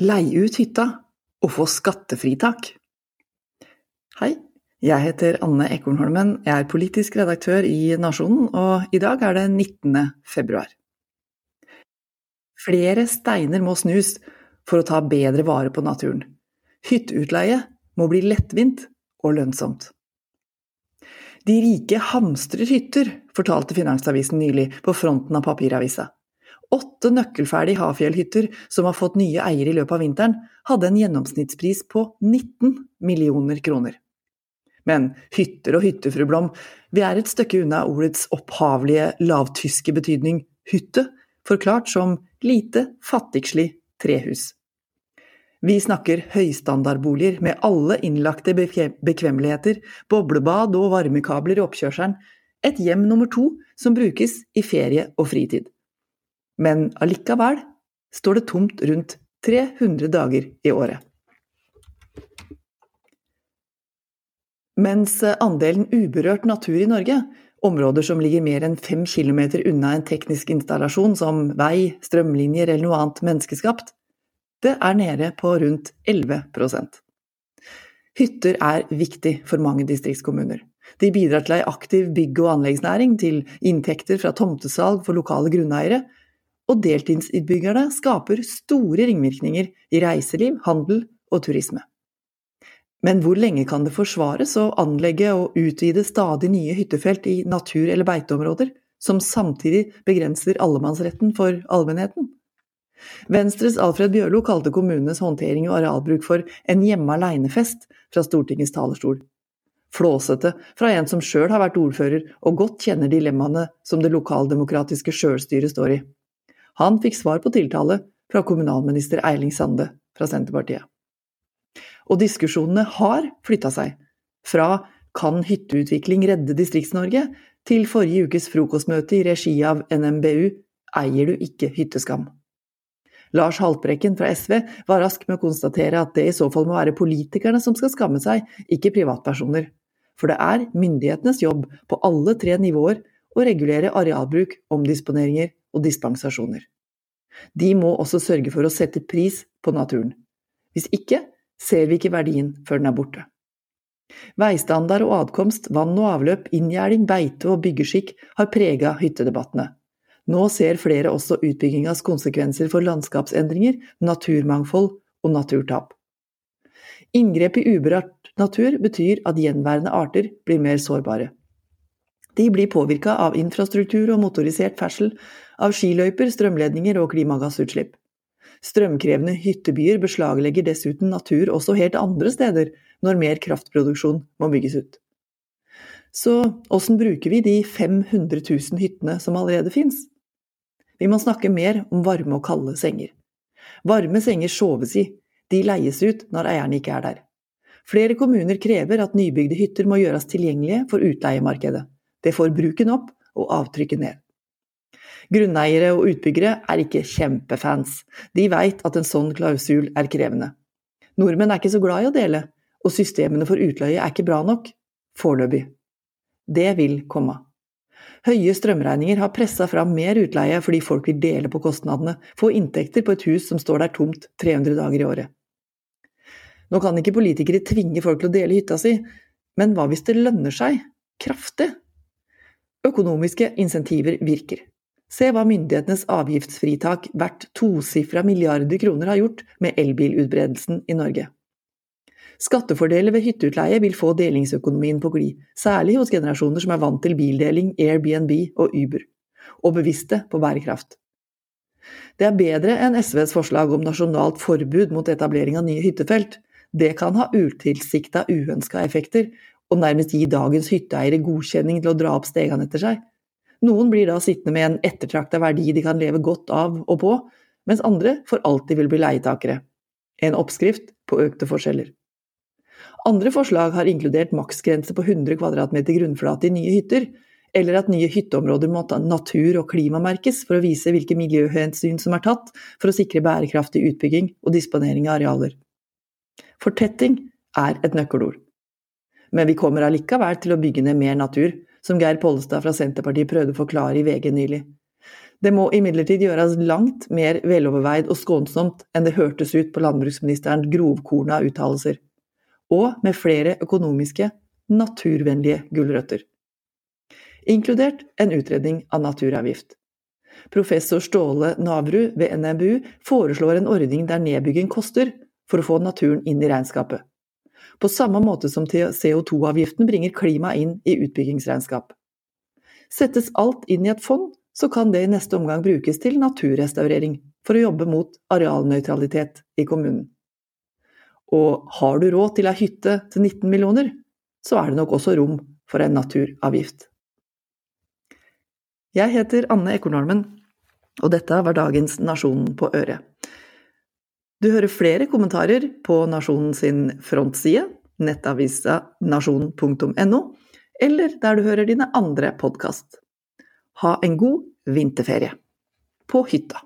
leie ut hytta og få skattefritak. Hei, jeg heter Anne Ekornholmen, jeg er politisk redaktør i Nasjonen, og i dag er det 19. februar. Flere steiner må snus for å ta bedre vare på naturen. Hytteutleie må bli lettvint og lønnsomt. De rike hamstrer hytter, fortalte Finansavisen nylig på fronten av papiravisa. Åtte nøkkelferdige Hafjell-hytter som har fått nye eiere i løpet av vinteren, hadde en gjennomsnittspris på 19 millioner kroner. Men hytter og hyttefru Blom, vi er et stykke unna ordets opphavlige lavtyske betydning hytte, forklart som lite, fattigslig trehus. Vi snakker høystandardboliger med alle innlagte bekvemmeligheter, boblebad og varmekabler i oppkjørselen, et hjem nummer to som brukes i ferie og fritid men allikevel står det tomt rundt 300 dager i året. Mens andelen uberørt natur i Norge, områder som ligger mer enn fem kilometer unna en teknisk installasjon som vei, strømlinjer eller noe annet menneskeskapt, det er nede på rundt 11% Hytter er viktig for mange distriktskommuner. De bidrar til ei aktiv bygg- og anleggsnæring, til inntekter fra tomtesalg for lokale grunneiere, og deltidsinnbyggerne skaper store ringvirkninger i reiseliv, handel og turisme. Men hvor lenge kan det forsvares å anlegge og utvide stadig nye hyttefelt i natur- eller beiteområder, som samtidig begrenser allemannsretten for allmennheten? Venstres Alfred Bjørlo kalte kommunenes håndtering og arealbruk for en hjemme aleine-fest fra Stortingets talerstol. Flåsete fra en som sjøl har vært ordfører og godt kjenner dilemmaene som det lokaldemokratiske sjølstyret står i. Han fikk svar på tiltale fra kommunalminister Eiling Sande fra Senterpartiet. Og diskusjonene har flytta seg, fra kan hytteutvikling redde Distrikts-Norge, til forrige ukes frokostmøte i regi av NMBU Eier du ikke hytteskam? Lars Haltbrekken fra SV var rask med å konstatere at det i så fall må være politikerne som skal skamme seg, ikke privatpersoner. For det er myndighetenes jobb på alle tre nivåer å regulere arealbruk, omdisponeringer og dispensasjoner. De må også sørge for å sette pris på naturen. Hvis ikke ser vi ikke verdien før den er borte. Veistandard og adkomst, vann og avløp, inngjerding, beite og byggeskikk har prega hyttedebattene. Nå ser flere også utbyggingas konsekvenser for landskapsendringer, naturmangfold og naturtap. Inngrep i uberørt natur betyr at gjenværende arter blir mer sårbare. De blir påvirka av infrastruktur og motorisert ferdsel, av skiløyper, strømledninger og klimagassutslipp. Strømkrevende hyttebyer beslaglegger dessuten natur også helt andre steder når mer kraftproduksjon må bygges ut. Så åssen bruker vi de 500 000 hyttene som allerede fins? Vi må snakke mer om varme og kalde senger. Varme senger soves i, de leies ut når eierne ikke er der. Flere kommuner krever at nybygde hytter må gjøres tilgjengelige for utleiemarkedet. Det får bruken opp og avtrykket ned. Grunneiere og utbyggere er ikke kjempefans, de veit at en sånn klausul er krevende. Nordmenn er ikke så glad i å dele, og systemene for utleie er ikke bra nok, foreløpig. Det vil komme. Høye strømregninger har pressa fram mer utleie fordi folk vil dele på kostnadene, få inntekter på et hus som står der tomt 300 dager i året. Nå kan ikke politikere tvinge folk til å dele hytta si, men hva hvis det lønner seg, kraftig? Økonomiske insentiver virker. Se hva myndighetenes avgiftsfritak verdt tosifra milliarder kroner har gjort med elbilutbredelsen i Norge. Skattefordeler ved hytteutleie vil få delingsøkonomien på glid, særlig hos generasjoner som er vant til bildeling, Airbnb og Uber, og bevisste på bærekraft. Det er bedre enn SVs forslag om nasjonalt forbud mot etablering av nye hyttefelt. Det kan ha utilsikta uønska effekter, og nærmest gi dagens hytteeiere godkjenning til å dra opp stegene etter seg. Noen blir da sittende med en ettertrakta verdi de kan leve godt av og på, mens andre for alltid vil bli leietakere. En oppskrift på økte forskjeller. Andre forslag har inkludert maksgrense på 100 kvadratmeter grunnflate i nye hytter, eller at nye hytteområder må ta natur- og klimamerkes for å vise hvilke miljøhensyn som er tatt for å sikre bærekraftig utbygging og disponering av arealer. Fortetting er et nøkkelord. Men vi kommer allikevel til å bygge ned mer natur, som Geir Pollestad fra Senterpartiet prøvde å forklare i VG nylig. Det må imidlertid gjøres langt mer veloverveid og skånsomt enn det hørtes ut på landbruksministerens grovkorna uttalelser, og med flere økonomiske, naturvennlige gulrøtter. Inkludert en utredning av naturavgift. Professor Ståle Navru ved NMBU foreslår en ordning der nedbygging koster, for å få naturen inn i regnskapet. På samme måte som CO2-avgiften bringer klima inn i utbyggingsregnskap. Settes alt inn i et fond, så kan det i neste omgang brukes til naturrestaurering, for å jobbe mot arealnøytralitet i kommunen. Og har du råd til ei hytte til 19 millioner, så er det nok også rom for en naturavgift. Jeg heter Anne Ekornholmen, og dette var dagens Nasjonen på øret. Du hører flere kommentarer på Nasjonen sin frontside, nettavisa nasjonen.no, eller der du hører dine andre podkast. Ha en god vinterferie. På hytta.